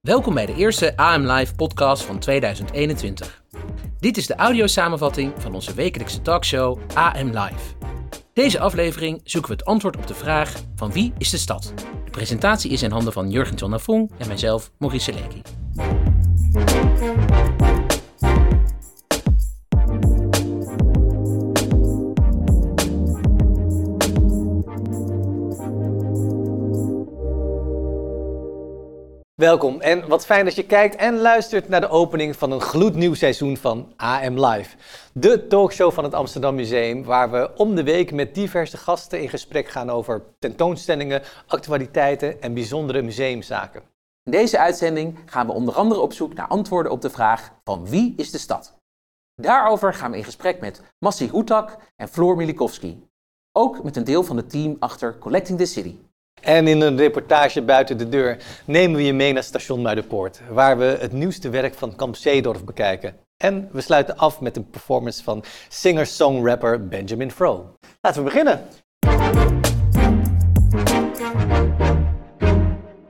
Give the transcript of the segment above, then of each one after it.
Welkom bij de eerste AM Live podcast van 2021. Dit is de audiosamenvatting van onze wekelijkse talkshow AM Live. Deze aflevering zoeken we het antwoord op de vraag van wie is de stad? De presentatie is in handen van Jurgen John Lafong en mijzelf, Maurice Seleki. Welkom en wat fijn dat je kijkt en luistert naar de opening van een gloednieuw seizoen van AM Live. De talkshow van het Amsterdam Museum waar we om de week met diverse gasten in gesprek gaan over tentoonstellingen, actualiteiten en bijzondere museumzaken. In deze uitzending gaan we onder andere op zoek naar antwoorden op de vraag van wie is de stad? Daarover gaan we in gesprek met Massi Hoetak en Floor Milikowski. Ook met een deel van het team achter Collecting the City. En in een reportage buiten de deur nemen we je mee naar station Muidenpoort, waar we het nieuwste werk van Kamp Zeedorf bekijken. En we sluiten af met een performance van singer-songwrapper Benjamin Fro. Laten we beginnen.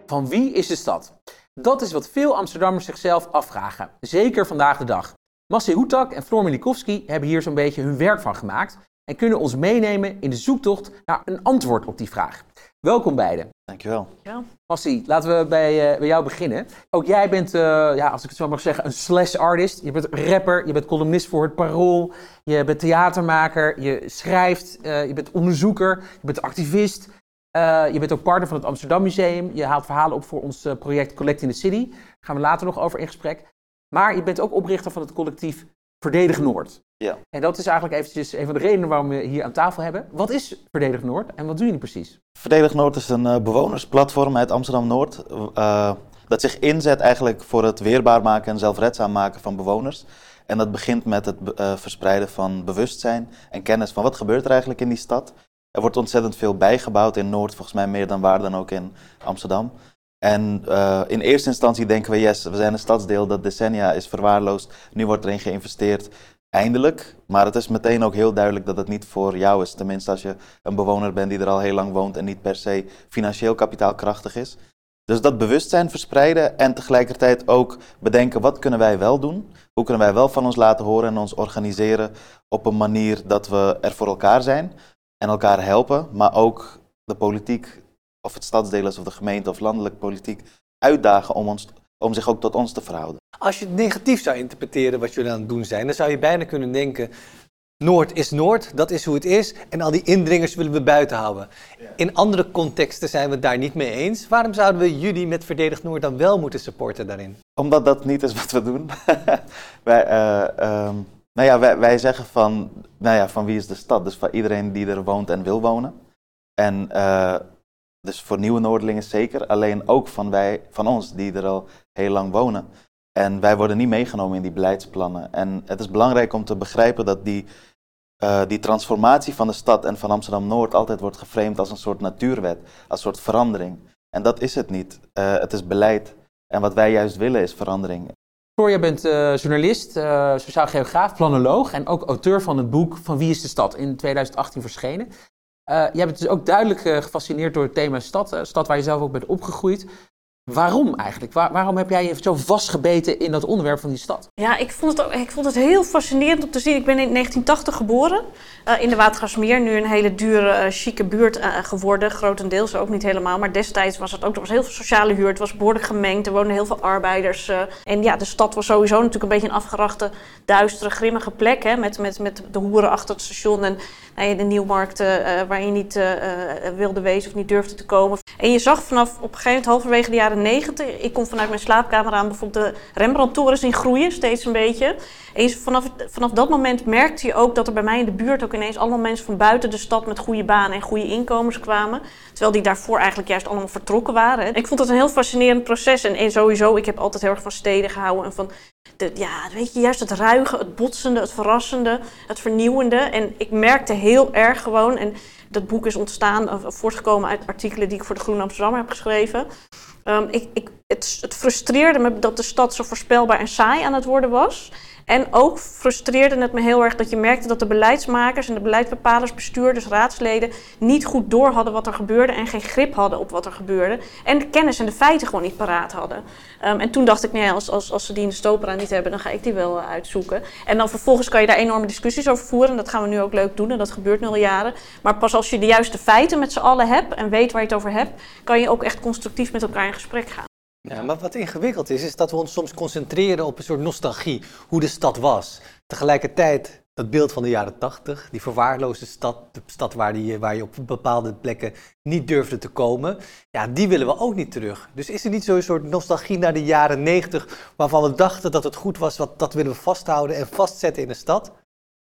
Van wie is de stad? Dat is wat veel Amsterdammers zichzelf afvragen, zeker vandaag de dag. Massi Hoetak en Floor Milikowski hebben hier zo'n beetje hun werk van gemaakt en kunnen ons meenemen in de zoektocht naar een antwoord op die vraag. Welkom beiden. Dankjewel. Massie, laten we bij, uh, bij jou beginnen. Ook jij bent, uh, ja, als ik het zo mag zeggen, een slash artist. Je bent rapper, je bent columnist voor het Parool, je bent theatermaker, je schrijft, uh, je bent onderzoeker, je bent activist. je bent ook partner van het Amsterdam Museum. Je haalt verhalen op voor ons project Collect in the City. Daar gaan we later nog over in gesprek. Maar je bent ook oprichter van het collectief Verdedig Noord. Ja. En dat is eigenlijk eventjes een van de redenen waarom we hier aan tafel hebben. Wat is Verdedig Noord en wat doen jullie precies? Verdedig Noord is een uh, bewonersplatform uit Amsterdam-Noord. Uh, dat zich inzet eigenlijk voor het weerbaar maken en zelfredzaam maken van bewoners. En dat begint met het uh, verspreiden van bewustzijn en kennis van wat gebeurt er eigenlijk in die stad. Er wordt ontzettend veel bijgebouwd in Noord, volgens mij meer dan waar dan ook in Amsterdam. En uh, in eerste instantie denken we, yes, we zijn een stadsdeel dat decennia is verwaarloosd. Nu wordt erin geïnvesteerd. Eindelijk. Maar het is meteen ook heel duidelijk dat het niet voor jou is. Tenminste, als je een bewoner bent die er al heel lang woont en niet per se financieel kapitaalkrachtig is. Dus dat bewustzijn verspreiden en tegelijkertijd ook bedenken wat kunnen wij wel doen? Hoe kunnen wij wel van ons laten horen en ons organiseren op een manier dat we er voor elkaar zijn en elkaar helpen, maar ook de politiek of het stadsdeel is of de gemeente of landelijke politiek uitdagen om, ons, om zich ook tot ons te verhouden. Als je het negatief zou interpreteren wat jullie aan het doen zijn, dan zou je bijna kunnen denken, Noord is Noord, dat is hoe het is en al die indringers willen we buiten houden. In andere contexten zijn we het daar niet mee eens. Waarom zouden we jullie met Verdedigd Noord dan wel moeten supporten daarin? Omdat dat niet is wat we doen. wij, uh, um, nou ja, wij, wij, zeggen van, nou ja, van wie is de stad? Dus van iedereen die er woont en wil wonen. En uh, dus voor nieuwe Noordelingen zeker, alleen ook van, wij, van ons die er al heel lang wonen. En wij worden niet meegenomen in die beleidsplannen. En het is belangrijk om te begrijpen dat die, uh, die transformatie van de stad en van Amsterdam-Noord altijd wordt geframed als een soort natuurwet, als een soort verandering. En dat is het niet. Uh, het is beleid. En wat wij juist willen is verandering. Floor, je bent uh, journalist, sociaal geograaf, planoloog en ook auteur van het boek Van Wie is de Stad in 2018 verschenen. Uh, jij bent dus ook duidelijk uh, gefascineerd door het thema stad, uh, stad waar je zelf ook bent opgegroeid. Waarom eigenlijk? Waar, waarom heb jij je zo vastgebeten in dat onderwerp van die stad? Ja, ik vond het, ook, ik vond het heel fascinerend om te zien. Ik ben in 1980 geboren in de Watergasmeer. Nu een hele dure, chique buurt geworden. Grotendeels ook niet helemaal. Maar destijds was het ook. Er was heel veel sociale huur. Het was behoorlijk gemengd. Er woonden heel veel arbeiders. en ja, de stad was sowieso natuurlijk een beetje een afgerachte, duistere, grimmige plek. Hè, met, met, met de hoeren achter het station. En de nieuwmarkten waar je niet wilde wezen of niet durfde te komen. En je zag vanaf op een gegeven moment, halverwege de jaren 90. Ik kon vanuit mijn slaapkamer aan bijvoorbeeld de Rembrandt-toren zien groeien, steeds een beetje. En vanaf, vanaf dat moment merkte je ook dat er bij mij in de buurt ook ineens allemaal mensen van buiten de stad met goede banen en goede inkomens kwamen. Terwijl die daarvoor eigenlijk juist allemaal vertrokken waren. Ik vond het een heel fascinerend proces. En, en sowieso, ik heb altijd heel erg van steden gehouden. En van, ja, weet je, juist het ruige, het botsende, het verrassende, het vernieuwende. En ik merkte heel erg gewoon, en dat boek is ontstaan, of voortgekomen uit artikelen die ik voor de Groene Amsterdammer heb geschreven. Um, ik, ik, het, het frustreerde me dat de stad zo voorspelbaar en saai aan het worden was. En ook frustreerde het me heel erg dat je merkte dat de beleidsmakers en de beleidsbepalers, bestuurders, raadsleden niet goed door hadden wat er gebeurde en geen grip hadden op wat er gebeurde. En de kennis en de feiten gewoon niet paraat hadden. Ehm, en toen dacht ik, nou ja, als, als, als ze die in de Stopera niet hebben, dan ga ik die wel uh, uitzoeken. En dan vervolgens kan je daar enorme discussies over voeren. En dat gaan we nu ook leuk doen en dat gebeurt nu al jaren. Maar pas als je de juiste feiten met z'n allen hebt en weet waar je het over hebt, kan je ook echt constructief met elkaar in gesprek gaan. Ja, maar wat ingewikkeld is, is dat we ons soms concentreren op een soort nostalgie, hoe de stad was. Tegelijkertijd dat beeld van de jaren tachtig, die verwaarloosde stad, de stad waar, die, waar je op bepaalde plekken niet durfde te komen, ja, die willen we ook niet terug. Dus is er niet zo'n soort nostalgie naar de jaren negentig, waarvan we dachten dat het goed was, wat, dat willen we vasthouden en vastzetten in de stad?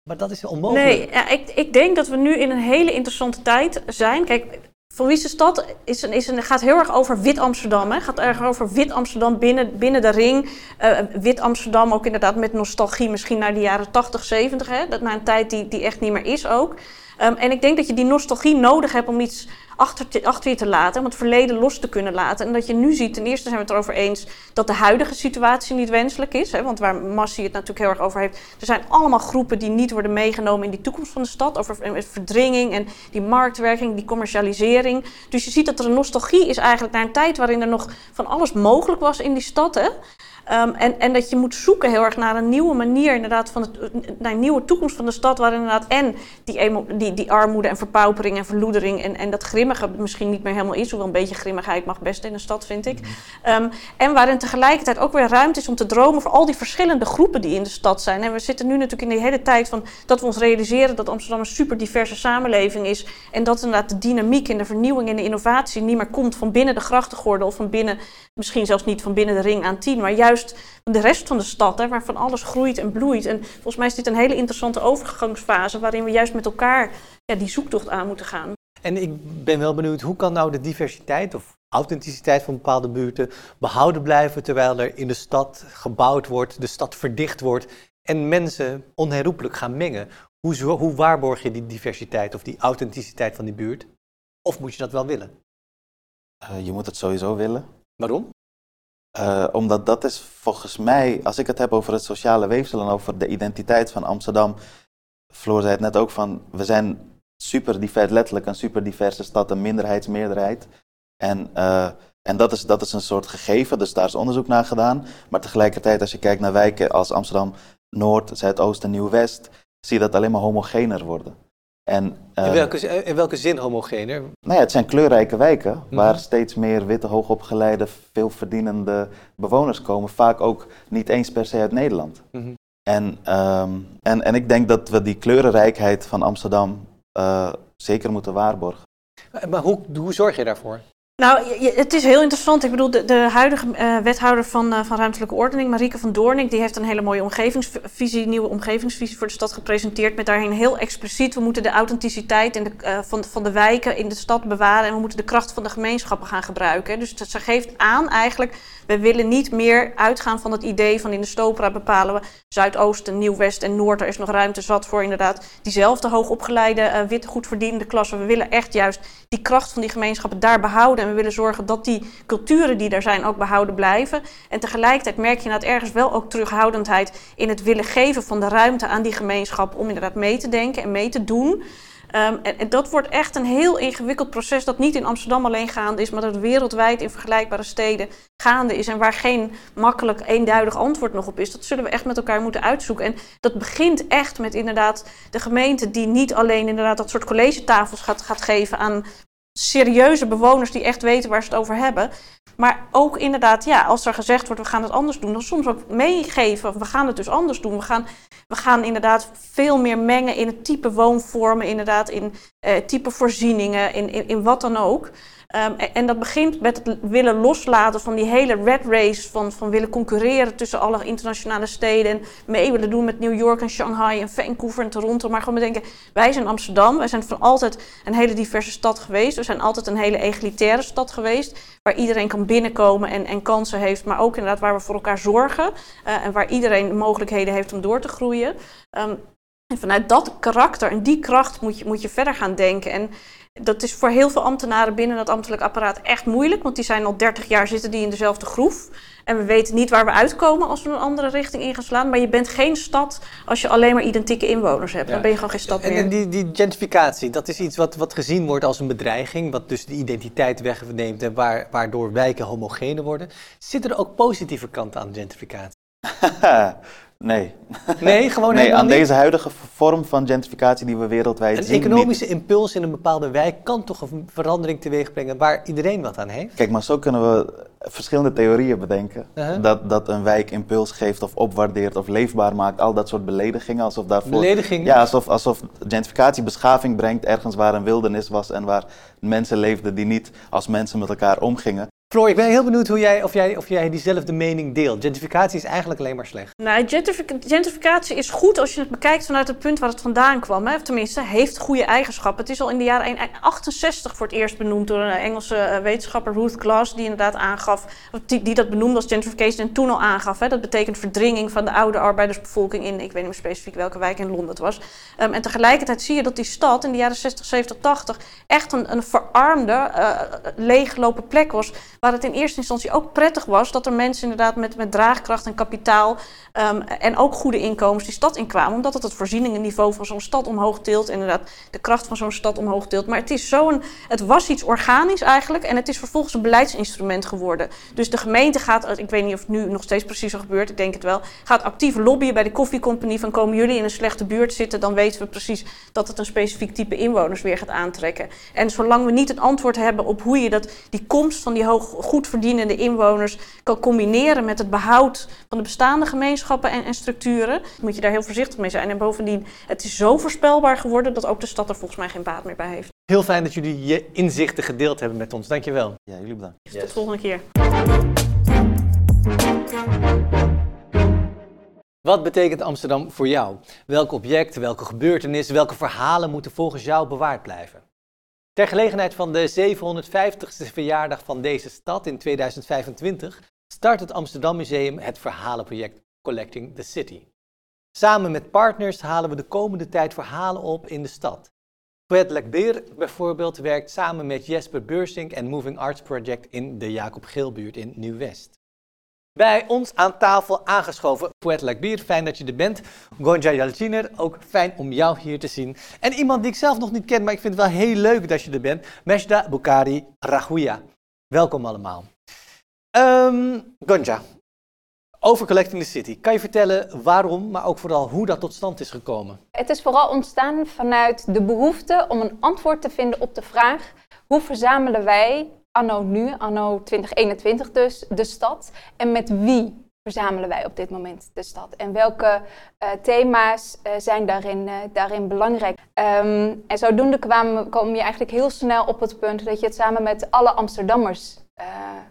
Maar dat is onmogelijk. Nee, ja, ik, ik denk dat we nu in een hele interessante tijd zijn. Kijk, van Wiese stad is een, is een, gaat heel erg over wit Amsterdam. Het gaat erg over wit Amsterdam binnen, binnen de ring. Uh, wit Amsterdam ook inderdaad met nostalgie misschien naar de jaren 80, 70. Hè? Dat naar een tijd die, die echt niet meer is ook. Um, en ik denk dat je die nostalgie nodig hebt om iets achter, te, achter je te laten, om het verleden los te kunnen laten. En dat je nu ziet, ten eerste zijn we het erover eens dat de huidige situatie niet wenselijk is. Hè, want waar Massie het natuurlijk heel erg over heeft, er zijn allemaal groepen die niet worden meegenomen in die toekomst van de stad. Over verdringing en die marktwerking, die commercialisering. Dus je ziet dat er een nostalgie is eigenlijk naar een tijd waarin er nog van alles mogelijk was in die stad. Hè. Um, en, en dat je moet zoeken heel erg naar een nieuwe manier, inderdaad, van naar een nieuwe toekomst van de stad, waar inderdaad en die, die, die armoede en verpaupering en verloedering en, en dat grimmige misschien niet meer helemaal is, hoewel een beetje grimmigheid mag best in een stad, vind ik. Um, en waarin tegelijkertijd ook weer ruimte is om te dromen voor al die verschillende groepen die in de stad zijn. En we zitten nu natuurlijk in die hele tijd van dat we ons realiseren dat Amsterdam een super diverse samenleving is en dat inderdaad de dynamiek en de vernieuwing en de innovatie niet meer komt van binnen de grachtengordel of van binnen, misschien zelfs niet van binnen de ring aan tien, maar juist de rest van de stad, hè, waarvan alles groeit en bloeit. En volgens mij is dit een hele interessante overgangsfase waarin we juist met elkaar ja, die zoektocht aan moeten gaan. En ik ben wel benieuwd, hoe kan nou de diversiteit of authenticiteit van bepaalde buurten behouden blijven terwijl er in de stad gebouwd wordt, de stad verdicht wordt en mensen onherroepelijk gaan mengen? Hoe, hoe waarborg je die diversiteit of die authenticiteit van die buurt? Of moet je dat wel willen? Uh, je moet het sowieso willen. Waarom? Uh, omdat dat is volgens mij, als ik het heb over het sociale weefsel en over de identiteit van Amsterdam. Floor zei het net ook van, we zijn super divers, letterlijk een super diverse stad, een minderheidsmeerderheid. En, uh, en dat, is, dat is een soort gegeven, dus daar is onderzoek naar gedaan. Maar tegelijkertijd, als je kijkt naar wijken als Amsterdam Noord, Zuidoost en Nieuw-West, zie je dat alleen maar homogener worden. En, uh, in, welke, in welke zin homogener? Nou ja, het zijn kleurrijke wijken mm -hmm. waar steeds meer witte, hoogopgeleide, veelverdienende bewoners komen. Vaak ook niet eens per se uit Nederland. Mm -hmm. en, um, en, en ik denk dat we die kleurenrijkheid van Amsterdam uh, zeker moeten waarborgen. Maar hoe, hoe zorg je daarvoor? Nou, het is heel interessant. Ik bedoel, de, de huidige uh, wethouder van, uh, van ruimtelijke ordening, Marieke van Doornik, die heeft een hele mooie omgevingsvisie, nieuwe omgevingsvisie voor de stad gepresenteerd. Met daarin heel expliciet, we moeten de authenticiteit de, uh, van, van de wijken in de stad bewaren en we moeten de kracht van de gemeenschappen gaan gebruiken. Dus ze geeft aan eigenlijk, we willen niet meer uitgaan van het idee van in de Stopera bepalen we Zuidoosten, Nieuw-West en Noord. Er is nog ruimte zat voor inderdaad diezelfde hoogopgeleide, witte, goed verdiende klasse. We willen echt juist die kracht van die gemeenschappen daar behouden. En we willen zorgen dat die culturen die er zijn ook behouden blijven. En tegelijkertijd merk je dat ergens wel ook terughoudendheid in het willen geven van de ruimte aan die gemeenschap om inderdaad mee te denken en mee te doen. Um, en, en, dat wordt echt een heel ingewikkeld proces dat niet in Amsterdam alleen gaande is, maar dat wereldwijd in vergelijkbare steden gaande is en waar geen makkelijk eenduidig antwoord nog op is. Dat zullen we echt met elkaar moeten uitzoeken. En dat begint echt met inderdaad de gemeente die niet alleen inderdaad dat soort collegetafels gaat, gaat geven aan serieuze bewoners die echt weten waar ze het over hebben. Maar ook inderdaad, ja, als er gezegd wordt we gaan het anders doen, dan soms ook meegeven, we gaan het dus anders doen. We gaan, we gaan inderdaad veel meer mengen in het type woonvormen, inderdaad in uh, type voorzieningen, in, in, in wat dan ook. Um, en dat begint met het willen loslaten van die hele red race, van, van willen concurreren tussen alle internationale steden en mee willen doen met New York en Shanghai en Vancouver en Toronto. Maar gewoon denken, wij zijn Amsterdam, wij zijn van altijd een hele diverse stad geweest. We zijn altijd een hele egalitaire stad geweest, waar iedereen kan binnenkomen en, en kansen heeft, maar ook inderdaad waar we voor elkaar zorgen uh, en waar iedereen mogelijkheden heeft om door te groeien. Um, en vanuit dat karakter en die kracht moet je, moet je verder gaan denken. En Dat is voor heel veel ambtenaren binnen het ambtelijk apparaat echt moeilijk, want die zijn al 30 jaar zitten die in dezelfde groef. En we weten niet waar we uitkomen als we een andere richting in gaan slaan. Maar je bent geen stad als je alleen maar identieke inwoners hebt. Ja. Dan ben je gewoon geen stad En, meer. en die, die gentrificatie, dat is iets wat, wat gezien wordt als een bedreiging, wat dus de identiteit wegneemt en waar, waardoor wijken homogener worden. Zitten er ook positieve kanten aan gentrificatie? nee. Nee, gewoon nee, aan niet. deze huidige vorm van gentrificatie die we wereldwijd Een zien. niet. economische impuls in een bepaalde wijk kan toch een verandering teweeg brengen waar iedereen wat aan heeft? Kijk, maar zo kunnen we verschillende theorieën bedenken. Uh-huh. dat, dat een wijk impuls geeft of opwaardeert of leefbaar maakt. Al dat soort beledigingen. Alsof daarvoor... Belediging? Ja, alsof, alsof gentrificatie beschaving brengt ergens waar een wildernis was en waar mensen leefden die niet als mensen met elkaar omgingen. Floor, ik ben heel benieuwd hoe jij, of, jij, of jij diezelfde mening deelt. Gentrificatie is eigenlijk alleen maar slecht. Nou, gentrific- gentrificatie is goed als je het bekijkt vanuit het punt waar het vandaan kwam. Hè. Tenminste, heeft goede eigenschappen. Het is al in de jaren 68 voor het eerst benoemd door een Engelse eh, wetenschapper, Ruth Glass, die inderdaad aangaf, die, die dat benoemde als gentrification en toen al aangaf. Hè. Dat betekent verdringing van de oude arbeidersbevolking in, ik weet niet meer specifiek welke wijk in Londen het was. Ehm, en tegelijkertijd zie je dat die stad in de jaren 60, 70, 80 echt een, een verarmde, eh, leeggelopen plek was. Waar het in eerste instantie ook prettig was dat er mensen inderdaad met, met draagkracht en kapitaal ehm, en ook goede inkomens die stad inkwamen. Omdat het het voorzieningenniveau van zo'n stad omhoog tilt. Inderdaad, de kracht van zo'n stad omhoog tilt. Maar het, is zo'n, het was iets organisch eigenlijk en het is vervolgens een beleidsinstrument geworden. Dus de gemeente gaat, ik weet niet of het nu nog steeds precies zo gebeurt, ik denk het wel, gaat actief lobbyen bij de koffiecompagnie van komen jullie in een slechte buurt zitten, dan weten we precies dat het een specifiek type inwoners weer gaat aantrekken. En zolang we niet een antwoord hebben op hoe je dat, die komst van die hoog, goed verdienende inwoners kan combineren met het behoud van de bestaande gemeenschappen en, en structuren, moet je daar heel voorzichtig mee zijn. En bovendien, het is zo voorspelbaar geworden dat ook de stad er volgens mij geen baat meer bij heeft. Heel fijn dat jullie je inzichten gedeeld hebben met ons. Dankjewel. Ja, jullie bedankt. Tot de volgende keer. Wat betekent Amsterdam voor jou? Welk object, welke gebeurtenis, welke verhalen moeten volgens jou bewaard blijven? Ter gelegenheid van de 750ste verjaardag van deze stad in 2025 start het Amsterdam Museum het verhalenproject Collecting the City. Samen met partners halen we de komende tijd verhalen op in de stad. Poet Lekbeer bijvoorbeeld werkt samen met Jesper Beursink en Moving Arts Project in de Jacob Geelbuurt in Nieuw-West. Bij ons aan tafel aangeschoven, Poet Lekbier, fijn dat je er bent. Gonja Yalciner, ook fijn om jou hier te zien. En iemand die ik zelf nog niet ken, maar ik vind het wel heel leuk dat je er bent, Meshda Bukhari Rahuya. Welkom allemaal. Ehm Gonja, over Collecting the City. Kan je vertellen waarom, maar ook vooral hoe dat tot stand is gekomen? Het is vooral ontstaan vanuit de behoefte om een antwoord te vinden op de vraag: hoe verzamelen wij anno nu, anno 2021 dus, de stad? En met wie verzamelen wij op dit moment de stad? En welke eh, thema's eh, zijn daarin, eh, daarin belangrijk? Ehm, en zodoende kwam, kom je eigenlijk heel snel op het punt dat je het samen met alle Amsterdammers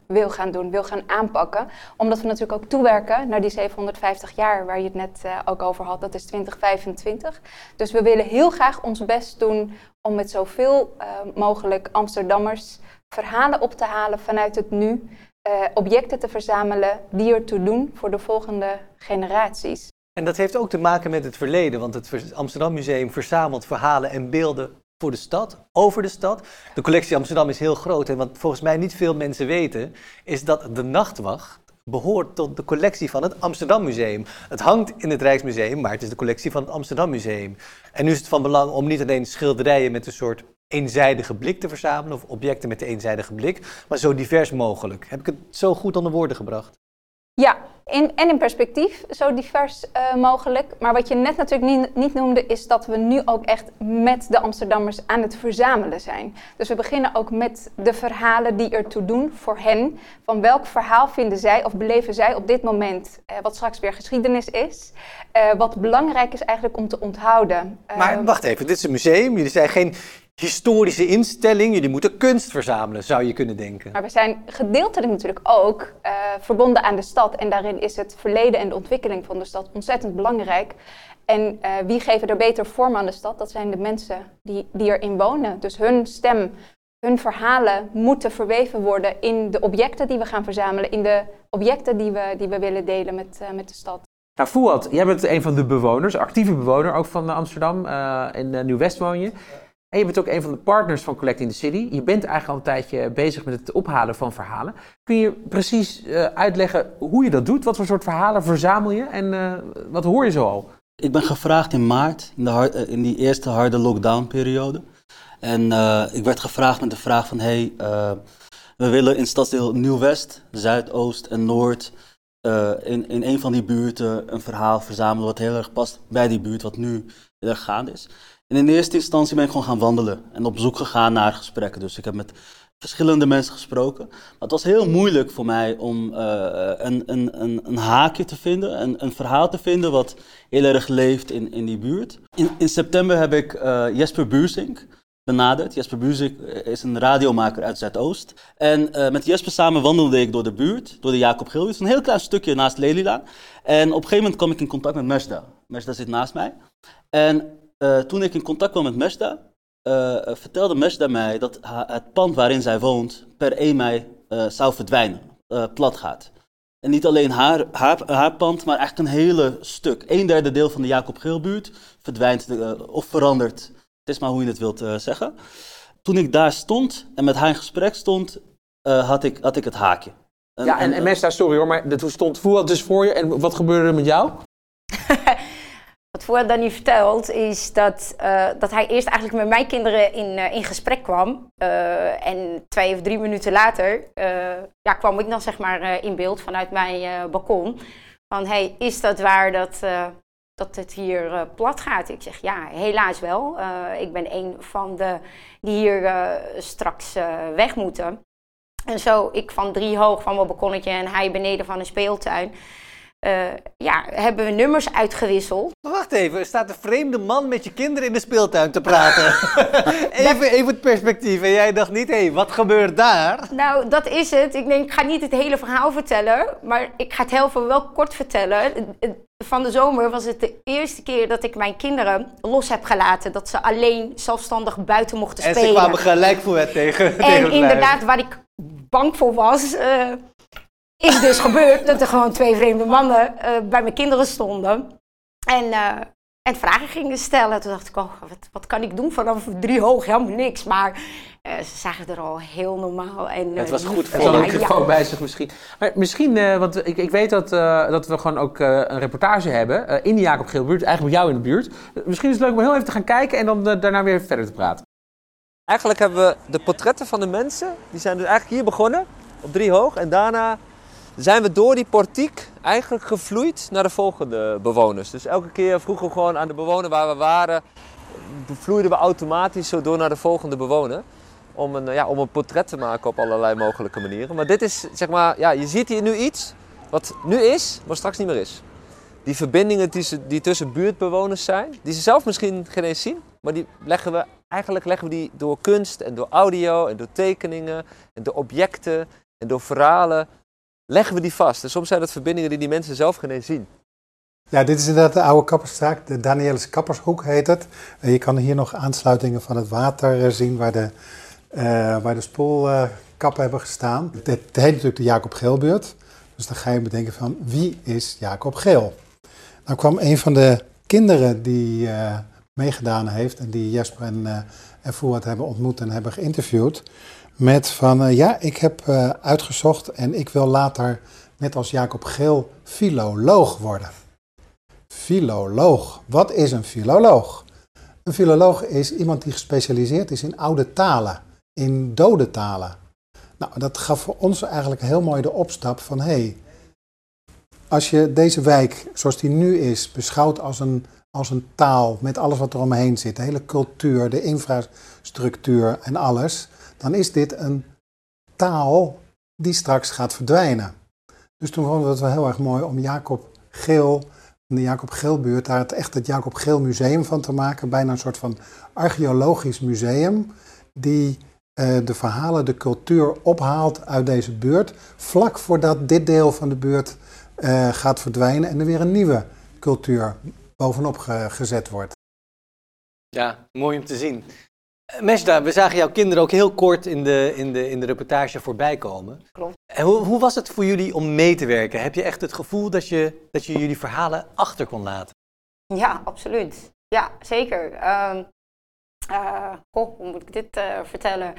wil gaan doen, wil gaan aanpakken. Omdat we natuurlijk ook toewerken naar die 750 jaar waar je het net ook over had. Dat is 2025. Dus we willen heel graag ons best doen om met zoveel mogelijk Amsterdammers verhalen op te halen vanuit het nu. eh, objecten te verzamelen die ertoe doen voor de volgende generaties. En dat heeft ook te maken met het verleden, want het Amsterdam Museum verzamelt verhalen en beelden voor de stad, over de stad. De collectie Amsterdam is heel groot en wat volgens mij niet veel mensen weten, is dat de Nachtwacht behoort tot de collectie van het Amsterdam Museum. Het hangt in het Rijksmuseum, maar het is de collectie van het Amsterdam Museum. En nu is het van belang om niet alleen schilderijen met een soort eenzijdige blik te verzamelen, of objecten met een eenzijdige blik, maar zo divers mogelijk. Heb ik het zo goed onder woorden gebracht? Ja, in, en in perspectief, zo divers eh, mogelijk. Maar wat je net natuurlijk niet, niet noemde, is dat we nu ook echt met de Amsterdammers aan het verzamelen zijn. Dus we beginnen ook met de verhalen die ertoe doen voor hen. Van welk verhaal vinden zij of beleven zij op dit moment, eh, wat straks weer geschiedenis is. eh, wat belangrijk is eigenlijk om te onthouden. Maar wacht even, dit is een museum. Jullie zijn geen historische instelling. Jullie moeten kunst verzamelen, zou je kunnen denken. Maar we zijn gedeeltelijk natuurlijk ook eh, verbonden aan de stad. En daarin is het verleden en de ontwikkeling van de stad ontzettend belangrijk. En eh, wie geven er beter vorm aan de stad? Dat zijn de mensen die, die erin wonen. Dus hun stem, hun verhalen moeten verweven worden in de objecten die we gaan verzamelen. In de objecten die we, die we willen delen met, eh, met de stad. Nou, Fouad, jij bent een van de bewoners, actieve bewoner ook van Amsterdam. eh, in Nieuw-West woon je. En je bent ook een van de partners van Collecting the City. Je bent eigenlijk al een tijdje bezig met het ophalen van verhalen. Kun je precies eh, uitleggen hoe je dat doet? Wat voor soort verhalen verzamel je en eh, wat hoor je zo al? Ik ben gevraagd in maart, in, de eh, in die eerste harde lockdown-periode. En ik werd gevraagd met de vraag van, hey, we willen in stadsdeel Nieuw-West, Zuidoost en Noord, in, in een van die buurten een verhaal verzamelen wat heel erg past bij die buurt, wat nu erg gaande is. En in eerste instantie ben ik gewoon gaan wandelen en op zoek gegaan naar gesprekken. Dus ik heb met verschillende mensen gesproken. Maar het was heel moeilijk voor mij om eh, een, een, een, een haakje te vinden, een, een verhaal te vinden wat heel erg leeft in, in die buurt. In, in september heb ik eh, Jesper Buursink benaderd. Jesper Buursink eh, is een radiomaker uit Zuidoost. En met Jesper samen wandelde ik door de buurt, door de Jacob Gilbuurt. Een heel klein stukje naast Lelylaan. En op een gegeven moment kwam ik in contact met Mesda. Mesda zit naast mij. En eh, toen ik in contact kwam met Mesda, eh, vertelde Mesda mij dat het pand waarin zij woont per 1 mei eh, zou verdwijnen, eh, plat gaat. En niet alleen haar, haar, haar pand, maar eigenlijk een hele stuk. Een derde deel van de Jacob Geelbuurt verdwijnt of verandert. Het is maar hoe je het wilt eh, zeggen. Toen ik daar stond en met haar in gesprek stond, eh, had, ik, had ik het haakje. ja, en, en Mesta, sorry hoor, maar dat stond voel het dus voor je. En wat gebeurde er met jou? Wat Fouad dan niet vertelt, is dat, eh, dat hij eerst eigenlijk met mijn kinderen in, eh, in gesprek kwam. Eh, en twee of drie minuten later ja, kwam ik dan zeg maar in beeld vanuit mijn balkon. Van, hey, is dat waar dat, dat het hier plat gaat? Ik zeg, ja, helaas wel. Ik ben een van de die hier straks weg moeten. En zo, ik van drie hoog van mijn balkonnetje en hij beneden van een speeltuin. Eh, ja, hebben we nummers uitgewisseld. Maar wacht even, er staat een vreemde man met je kinderen in de speeltuin te praten. even, even het perspectief. En jij dacht niet, hé, hey, wat gebeurt daar? Nou, dat is het. Ik denk, ik ga niet het hele verhaal vertellen, maar ik ga het heel veel wel kort vertellen. Van de zomer was het de eerste keer dat ik mijn kinderen los heb gelaten. Dat ze alleen zelfstandig buiten mochten En spelen. ze kwamen gelijk voor het tegen, tegen het En lijf. inderdaad, waar ik bang voor was, eh, is dus gebeurd dat er gewoon twee vreemde mannen eh, bij mijn kinderen stonden. En, eh, en vragen gingen stellen. Toen dacht ik, oh, wat, wat kan ik doen vanaf drie hoog? Helemaal niks. Maar eh, ze zagen er al heel normaal en Het was goed Er voor je. microfoon bij zich misschien. Maar misschien, eh, want ik, ik weet dat, eh, dat we gewoon ook eh, een reportage hebben eh, in de Jacob Geelbuurt, eigenlijk bij jou in de buurt. Misschien is het leuk om heel even te gaan kijken en dan daarna weer verder te praten. Eigenlijk hebben we de portretten van de mensen, die zijn dus eigenlijk hier begonnen, op drie hoog. En daarna zijn we door die portiek eigenlijk gevloeid naar de volgende bewoners. Dus elke keer vroegen we gewoon aan de bewoner waar we waren, vloeiden we automatisch zo door naar de volgende bewoner. Om een, ja, om een portret te maken op allerlei mogelijke manieren. Maar dit is, zeg maar, ja, je ziet hier nu iets wat nu is, maar straks niet meer is. Die verbindingen die, ze- die tussen buurtbewoners zijn, die ze zelf misschien geen eens zien, maar die leggen we, eigenlijk leggen we die door kunst en door audio en door tekeningen en door objecten en door verhalen, leggen we die vast. En soms zijn dat verbindingen die die mensen zelf geen eens zien. Ja, dit is inderdaad de oude kappersstraat. De Danielis Kappershoek heet het. Je kan hier nog aansluitingen van het water eh, zien waar de, eh, waar de spoelkappen hebben gestaan. Het heet natuurlijk de Jacob Geelbuurt. Dus dan ga je bedenken van wie is Jacob Geel? Nou kwam een van de kinderen die eh, meegedaan heeft en die Jesper en, eh en Fouad hebben ontmoet en hebben geïnterviewd. Met van eh, ja, ik heb eh, uitgezocht en ik wil later net als Jacob Geel filoloog worden. Filoloog. Wat is een filoloog? Een filoloog is iemand die gespecialiseerd is in oude talen, in dode talen. Nou, dat gaf voor ons eigenlijk heel mooi de opstap van hé, hey, als je deze wijk zoals die nu is beschouwt als een, als een taal met alles wat er omheen zit, de hele cultuur, de infrastructuur en alles, dan is dit een taal die straks gaat verdwijnen. Dus toen vonden we het wel heel erg mooi om Jacob Geel de Jacob Geelbuurt daar het echt het Jacob Geel Museum van te maken. Bijna een soort van archeologisch museum die eh, de verhalen, de cultuur ophaalt uit deze buurt. Vlak voordat dit deel van de buurt eh, gaat verdwijnen en er weer een nieuwe cultuur bovenop ge- gezet wordt. Ja, mooi om te zien. Eh, Mesda, we zagen jouw kinderen ook heel kort in de, in de, in de reportage voorbij komen. Klopt. En hoe, hoe was het voor jullie om mee te werken? Heb je echt het gevoel dat je, dat je jullie verhalen achter kon laten? Ja, absoluut. Ja, zeker. Ehm, eh, goh, hoe moet ik dit eh, vertellen?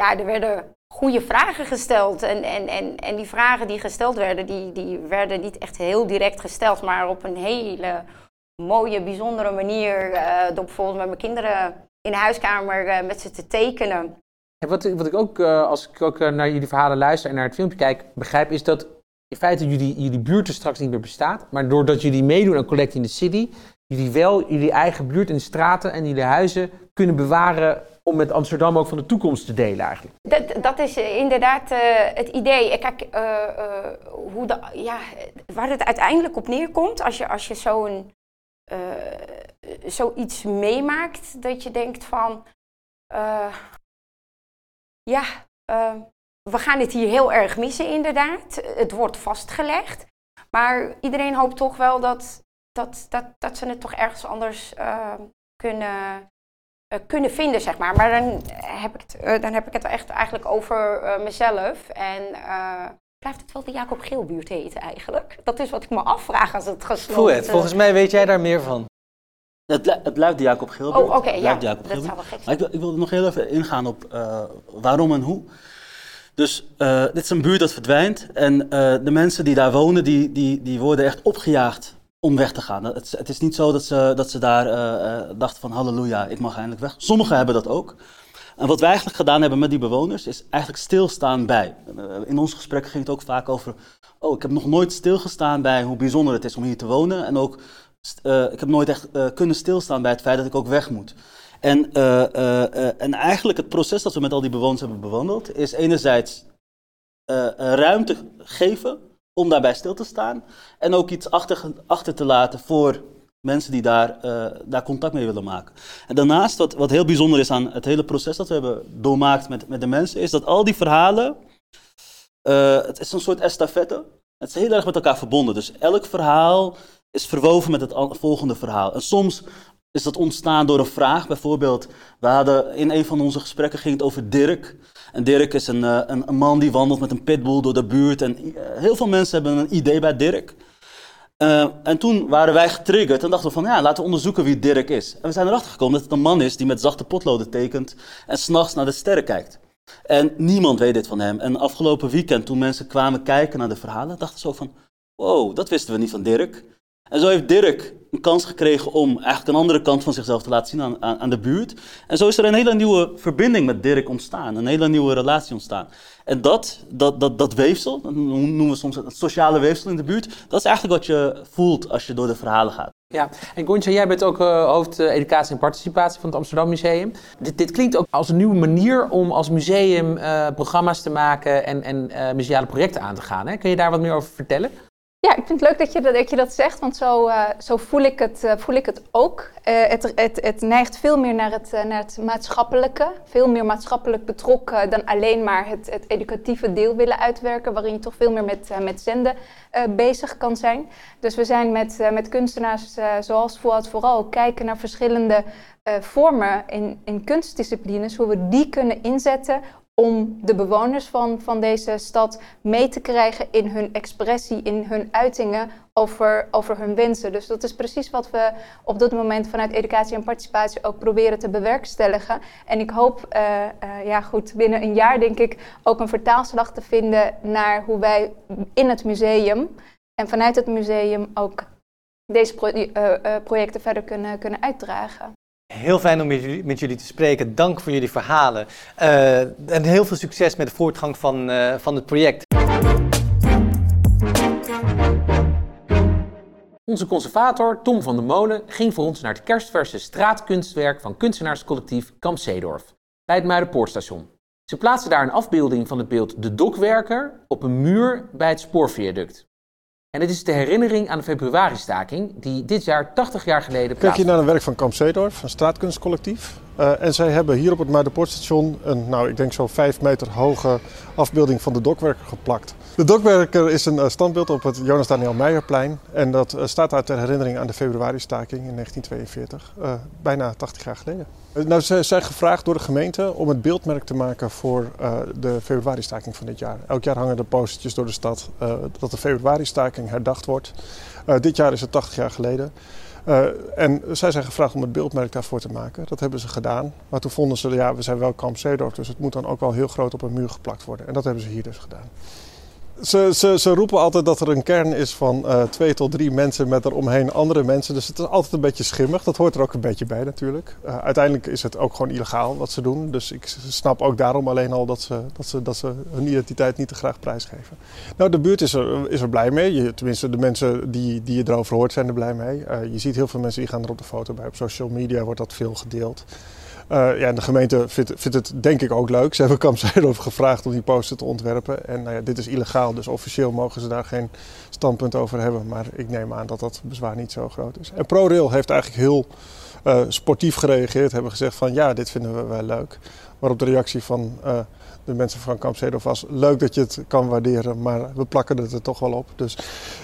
Ja, er werden goede vragen gesteld. En, en, en, en die vragen die gesteld werden, die, die werden niet echt heel direct gesteld, maar op een hele mooie, bijzondere manier. eh, door bijvoorbeeld met mijn kinderen in de huiskamer eh, met ze te tekenen. En wat, wat ik ook, eh, als ik ook naar jullie verhalen luister en naar het filmpje kijk, begrijp, is dat in feite jullie, jullie buurt er straks niet meer bestaat. Maar doordat jullie meedoen aan Collect in the City, jullie wel jullie eigen buurt en straten en jullie huizen kunnen bewaren om met Amsterdam ook van de toekomst te delen eigenlijk. Dat, dat is eh, inderdaad eh, het idee. Eh, Kijk, hoe de, ja, waar het uiteindelijk op neerkomt, als je, als je zo'n, zoiets meemaakt, dat je denkt van, ja, we gaan het hier heel erg missen inderdaad. Het wordt vastgelegd. Maar iedereen hoopt toch wel dat, dat, dat, dat ze het toch ergens anders kunnen kunnen vinden, zeg maar. Maar dan heb ik het, eh, dan heb ik het echt eigenlijk over eh, mezelf. En eh, blijft het wel de Jacob Geelbuurt heten eigenlijk? Dat is wat ik me afvraag als het gesloten... Fouet, volgens mij weet jij daar meer van. Het, het blijft de Jacob Gilbert. Oh, oké, ja. Jacob Dat zou wel gek Maar ik, wil, ik wil nog heel even ingaan op eh, waarom en hoe. Dus eh, dit is een buurt dat verdwijnt. En eh, de mensen die daar wonen, die, die, die worden echt opgejaagd om weg te gaan. Het, het is niet zo dat ze, dat ze daar eh, eh, dachten van halleluja, ik mag eindelijk weg. Sommigen hebben dat ook. En wat wij eigenlijk gedaan hebben met die bewoners, is eigenlijk stilstaan bij. Eh, in ons gesprek ging het ook vaak over, oh, ik heb nog nooit stilgestaan bij hoe bijzonder het is om hier te wonen. En ook, ik heb nooit echt kunnen stilstaan bij het feit dat ik ook weg moet. En, en eigenlijk het proces dat we met al die bewoners hebben bewandeld, is enerzijds ruimte geven om daarbij stil te staan. En ook iets achter, achter te laten voor mensen die daar, eh, daar contact mee willen maken. En daarnaast, wat, wat heel bijzonder is aan het hele proces dat we hebben doormaakt met, met de mensen, is dat al die verhalen, eh, het is een soort estafette. Het is heel erg met elkaar verbonden. Dus elk verhaal is verwoven met het volgende verhaal. En soms is dat ontstaan door een vraag. Bijvoorbeeld, we hadden in een van onze gesprekken ging het over Dirk. En Dirk is een, eh, een, een man die wandelt met een pitbull door de buurt. En eh, heel veel mensen hebben een idee bij Dirk. Eh, en toen waren wij getriggerd en dachten we van ja, laten we onderzoeken wie Dirk is. En we zijn erachter gekomen dat het een man is die met zachte potloden tekent en s'nachts naar de sterren kijkt. En niemand weet dit van hem. En afgelopen weekend, toen mensen kwamen kijken naar de verhalen, dachten ze ook van wow, dat wisten we niet van Dirk. En zo heeft Dirk een kans gekregen om eigenlijk een andere kant van zichzelf te laten zien aan, aan, de buurt. En zo is er een hele nieuwe verbinding met Dirk ontstaan, een hele nieuwe relatie ontstaan. En dat, dat, dat, dat weefsel, dat noemen we soms het sociale weefsel in de buurt, dat is eigenlijk wat je voelt als je door de verhalen gaat. Ja, en Gonja, jij bent ook eh, hoofd eh, educatie en participatie van het Amsterdam Museum. Dit, dit klinkt ook als een nieuwe manier om als museum eh, programma's te maken en, en museale projecten aan te gaan. Hè? Kun je daar wat meer over vertellen? Ja, ik vind het leuk dat je dat, dat, je dat zegt, want zo, eh, zo voel, ik het, eh, voel ik het ook. Eh, het, het, het neigt veel meer naar het, naar het maatschappelijke, veel meer maatschappelijk betrokken dan alleen maar het, het educatieve deel willen uitwerken, waarin je toch veel meer met, met zenden bezig kan zijn. Dus we zijn met, met kunstenaars zoals Fuad vooral kijken naar verschillende vormen in, in kunstdisciplines, hoe we die kunnen inzetten om de bewoners van, van deze stad mee te krijgen in hun expressie, in hun uitingen over, over hun wensen. Dus dat is precies wat we op dit moment vanuit educatie en participatie ook proberen te bewerkstelligen. En ik hoop, eh, eh, ja goed, binnen een jaar denk ik ook een vertaalslag te vinden naar hoe wij in het museum en vanuit het museum ook deze eh, projecten verder kunnen, kunnen uitdragen. Heel fijn om met jullie, te spreken. Dank voor jullie verhalen. Eh, en heel veel succes met de voortgang van, eh, van het project. Onze conservator Tom van der Molen ging voor ons naar het kerstverse straatkunstwerk van kunstenaarscollectief Kamp Zeedorf bij het Muidenpoortstation. Ze plaatsen daar een afbeelding van het beeld De Dokwerker op een muur bij het spoorviaduct. En het is de herinnering aan de februaristaking die dit jaar 80 jaar geleden Kijk plaatsvond. hier naar een werk van Kamp Zeedorf, een straatkunstcollectief. Eh, en zij hebben hier op het Muidenpoortstation een, nou ik denk zo'n 5 meter hoge afbeelding van de dokwerker geplakt. De dokwerker is een eh, standbeeld op het Jonas Daniel Meijerplein. En dat eh, staat daar ter herinnering aan de februaristaking in 1942, eh, bijna 80 jaar geleden. Eh, nou, ze zijn gevraagd door de gemeente om het beeldmerk te maken voor eh, de februaristaking van dit jaar. Elk jaar hangen er postertjes door de stad eh, dat de februaristaking herdacht wordt. Dit jaar is het 80 jaar geleden. En zij zijn gevraagd om het beeldmerk daarvoor te maken. Dat hebben ze gedaan. Maar toen vonden ze, ja, we zijn wel Kamp Zeedorf, dus het moet dan ook wel heel groot op een muur geplakt worden. En dat hebben ze hier dus gedaan. Ze, ze, ze roepen altijd dat er een kern is van eh, twee tot drie mensen met eromheen andere mensen. Dus het is altijd een beetje schimmig. Dat hoort er ook een beetje bij natuurlijk. Uh, uiteindelijk is het ook gewoon illegaal wat ze doen. Dus ik snap ook daarom alleen al dat ze, dat ze, dat ze hun identiteit niet te graag prijsgeven. Nou, de buurt is er, is er blij mee. Je, tenminste, de mensen die, die je erover hoort zijn er blij mee. Uh, je ziet heel veel mensen die gaan er op de foto bij. Op social media wordt dat veel gedeeld. Uh, ja, de gemeente vindt, vindt, het denk ik ook leuk. Ze hebben Kamp Zeedorf gevraagd om die poster te ontwerpen. En nou ja, dit is illegaal, dus officieel mogen ze daar geen standpunt over hebben. Maar ik neem aan dat dat bezwaar niet zo groot is. En ProRail heeft eigenlijk heel uh, sportief gereageerd. Hebben gezegd van ja, dit vinden we wel leuk. Waarop de reactie van uh, de mensen van Kamp Zeedorf was... leuk dat je het kan waarderen, maar we plakken het er toch wel op. Dus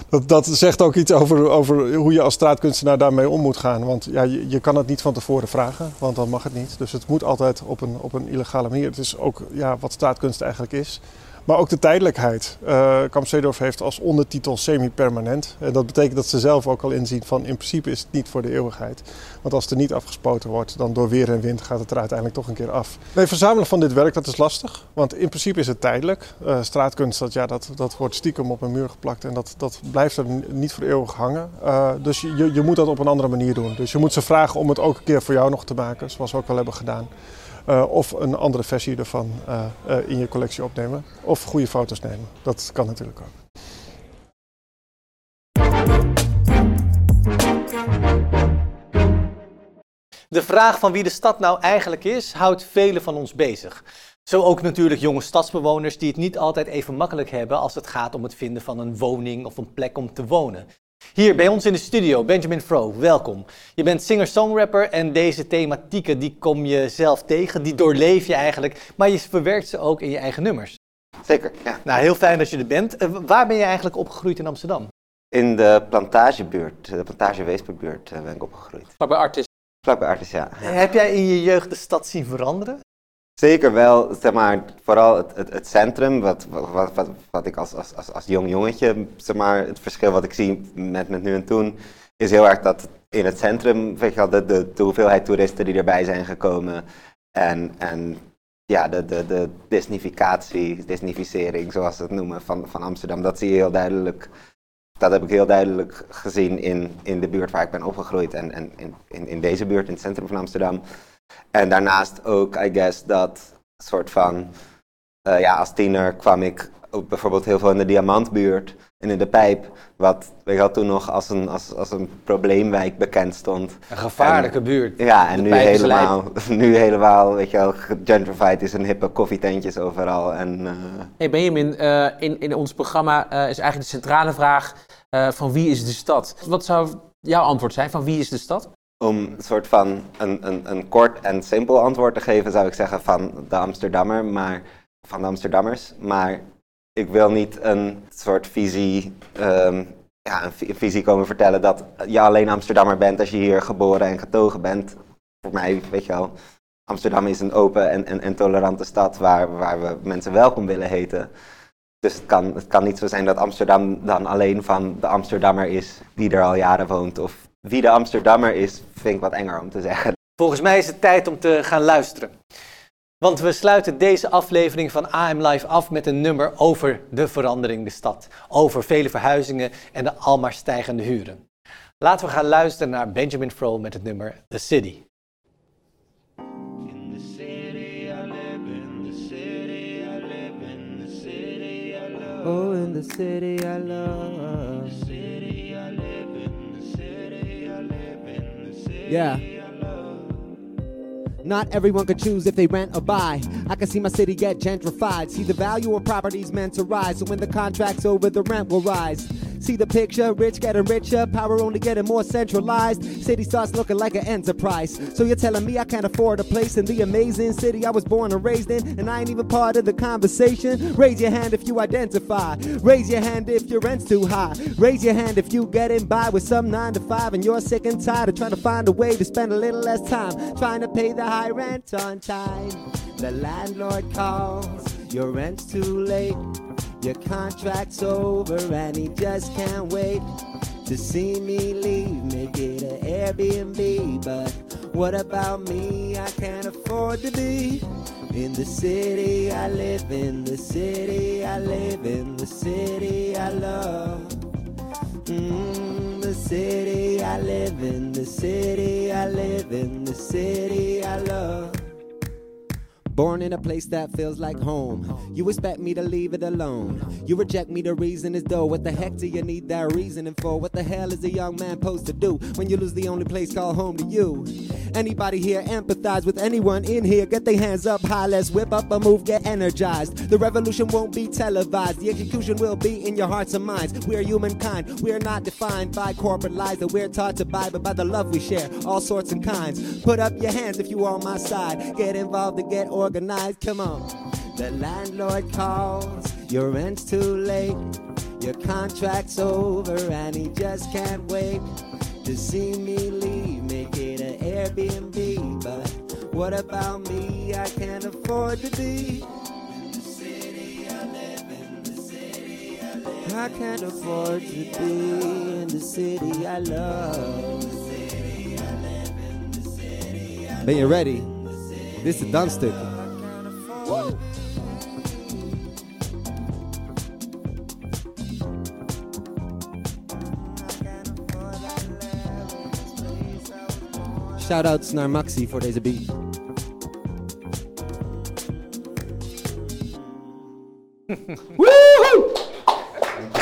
dat, dat zegt ook iets over, over hoe je als straatkunstenaar daarmee om moet gaan. Want ja, je, je, kan het niet van tevoren vragen, want dan mag het niet. Dus het moet altijd op een, op een illegale manier. Het is ook ja, wat straatkunst eigenlijk is. Maar ook de tijdelijkheid. Uh, Kamp Zeedorf heeft als ondertitel semi-permanent. En dat betekent dat ze zelf ook al inzien van in principe is het niet voor de eeuwigheid. Want als er niet afgespoten wordt, dan door weer en wind gaat het er uiteindelijk toch een keer af. Nee, verzamelen van dit werk, dat is lastig. Want in principe is het tijdelijk. Uh, straatkunst, dat, ja, dat, dat wordt stiekem op een muur geplakt en dat, dat blijft er niet voor eeuwig hangen. Uh, dus je, je moet dat op een andere manier doen. Dus je moet ze vragen om het ook een keer voor jou nog te maken, zoals we ook wel hebben gedaan. Uh, of een andere versie ervan uh, uh, in je collectie opnemen. Of goede foto's nemen. Dat kan natuurlijk ook. De vraag van wie de stad nou eigenlijk is, houdt velen van ons bezig. Zo ook natuurlijk jonge stadsbewoners die het niet altijd even makkelijk hebben als het gaat om het vinden van een woning of een plek om te wonen. Hier bij ons in de studio, Benjamin Fro, welkom. Je bent singer-songrapper en deze thematieken die kom je zelf tegen, die doorleef je eigenlijk, maar je verwerkt ze ook in je eigen nummers. Zeker, ja. Nou, heel fijn dat je er bent. Uh, waar ben je eigenlijk opgegroeid in Amsterdam? In de plantagebuurt, de plantage Weesperbuurt uh, ben ik opgegroeid. Vlak bij Artis? Vlak bij Artis, ja. ja. Heb jij in je jeugd de stad zien veranderen? Zeker wel, zeg maar, vooral het, het, centrum, wat, wat, wat, wat ik als, als, als, als jong jongetje, zeg maar, het verschil wat ik zie met, met nu en toen, is heel erg dat in het centrum, weet de, de, de hoeveelheid toeristen die erbij zijn gekomen en, en ja, de, de, de disnificatie, disnificering, zoals ze het noemen, van, van Amsterdam, dat zie je heel duidelijk. Dat heb ik heel duidelijk gezien in, in de buurt waar ik ben opgegroeid en, en in, in, in deze buurt, in het centrum van Amsterdam. En daarnaast ook, I guess, dat soort van, uh, ja, als tiener kwam ik ook bijvoorbeeld heel veel in de Diamantbuurt en in de Pijp, wat weet je toen nog als een, als, als een probleemwijk bekend stond. Een gevaarlijke en, buurt. Ja, en nu helemaal, nu helemaal, weet je wel, gentrified is een hippe koffietentjes overal. En, uh... Hey Benjamin, uh, in, in ons programma is eigenlijk de centrale vraag van wie is de stad? Wat zou jouw antwoord zijn van wie is de stad? Om een soort van een, een, een kort en simpel antwoord te geven, zou ik zeggen van de Amsterdammer, maar van de Amsterdammers. Maar ik wil niet een soort visie, um, ja, een visie komen vertellen dat je alleen Amsterdammer bent als je hier geboren en getogen bent. Voor mij, weet je wel, Amsterdam is een open en, en, en tolerante stad waar, waar we mensen welkom willen heten. Dus het kan, het kan niet zo zijn dat Amsterdam dan alleen van de Amsterdammer is die er al jaren woont. Of wie de Amsterdammer is, vind ik wat enger om te zeggen. Volgens mij is het tijd om te gaan luisteren. Want we sluiten deze aflevering van AM Live af met een nummer over de verandering de stad. Over vele verhuizingen en de almaar stijgende huren. Laten we gaan luisteren naar Benjamin Froll met het nummer The City. Oh, in the city I love. Yeah. Not everyone could choose if they rent or buy. I can see my city get gentrified. See the value of properties meant to rise. So when the contract's over, the rent will rise. See the picture, rich getting richer, power only getting more centralized. City starts looking like an enterprise. So you're telling me I can't afford a place in the amazing city I was born and raised in, and I ain't even part of the conversation? Raise your hand if you identify. Raise your hand if your rent's too high. Raise your hand if you getting by with some nine to five and you're sick and tired of trying to find a way to spend a little less time trying to pay the high rent on time. The landlord calls, your rent's too late. Your contract's over and he just can't wait. To see me leave, make it an Airbnb. But what about me? I can't afford to be in the city I live in, the city I live in, the city I love. Mm, the city I live in, the city I live in, the city I love. Born in a place that feels like home. You expect me to leave it alone. You reject me, the reason is though. What the heck do you need that reasoning for? What the hell is a young man supposed to do when you lose the only place called home to you? Anybody here empathize with anyone in here? Get their hands up high, let's whip up a move, get energized. The revolution won't be televised, the execution will be in your hearts and minds. We're humankind, we're not defined by corporate lies that we're taught to buy, but by the love we share, all sorts and kinds. Put up your hands if you are on my side. Get involved and get organized, come on. The landlord calls, your rent's too late. Your contract's over and he just can't wait to see me leave. Make it an Airbnb, but what about me? I can't afford to be. in the city I live in, the city I live I can't afford to be in the city I love. Ben je ready? Dit is het dansstuk. Shoutouts naar Maxi voor deze beat.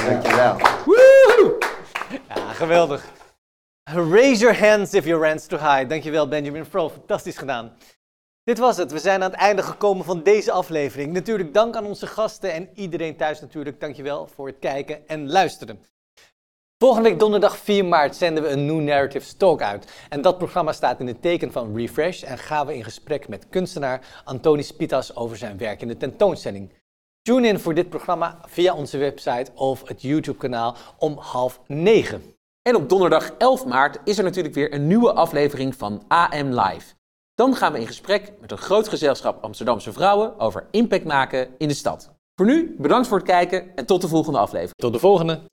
Dankjewel. Ja, geweldig. Raise your hands if your rent's too high. Dankjewel Benjamin Fro, fantastisch gedaan. Dit was het. We zijn aan het einde gekomen van deze aflevering. Natuurlijk dank aan onze gasten en iedereen thuis natuurlijk. Dankjewel voor het kijken en luisteren. Volgende week donderdag 4 maart zenden we een New Narratives Talk uit. En dat programma staat in het teken van Refresh en gaan we in gesprek met kunstenaar Antonis Pitas over zijn werk in de tentoonstelling. Tune in voor dit programma via onze website of het YouTube kanaal om half negen. En op donderdag 11 maart is er natuurlijk weer een nieuwe aflevering van AM Live. Dan gaan we in gesprek met een groot gezelschap Amsterdamse vrouwen over impact maken in de stad. Voor nu, bedankt voor het kijken en tot de volgende aflevering. Tot de volgende.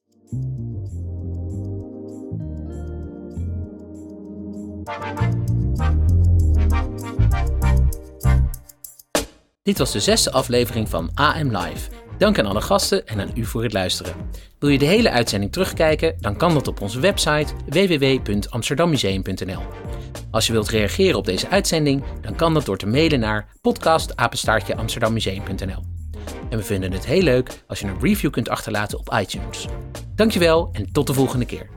Dit was de zesde aflevering van AM Live. Dank aan alle gasten en aan u voor het luisteren. Wil je de hele uitzending terugkijken? Dan kan dat op onze website www.amsterdammuseum.nl. Als je wilt reageren op deze uitzending, dan kan dat door te mailen naar podcastapenstaartjeamsterdammuseum.nl. En we vinden het heel leuk als je een review kunt achterlaten op iTunes. Dankjewel en tot de volgende keer.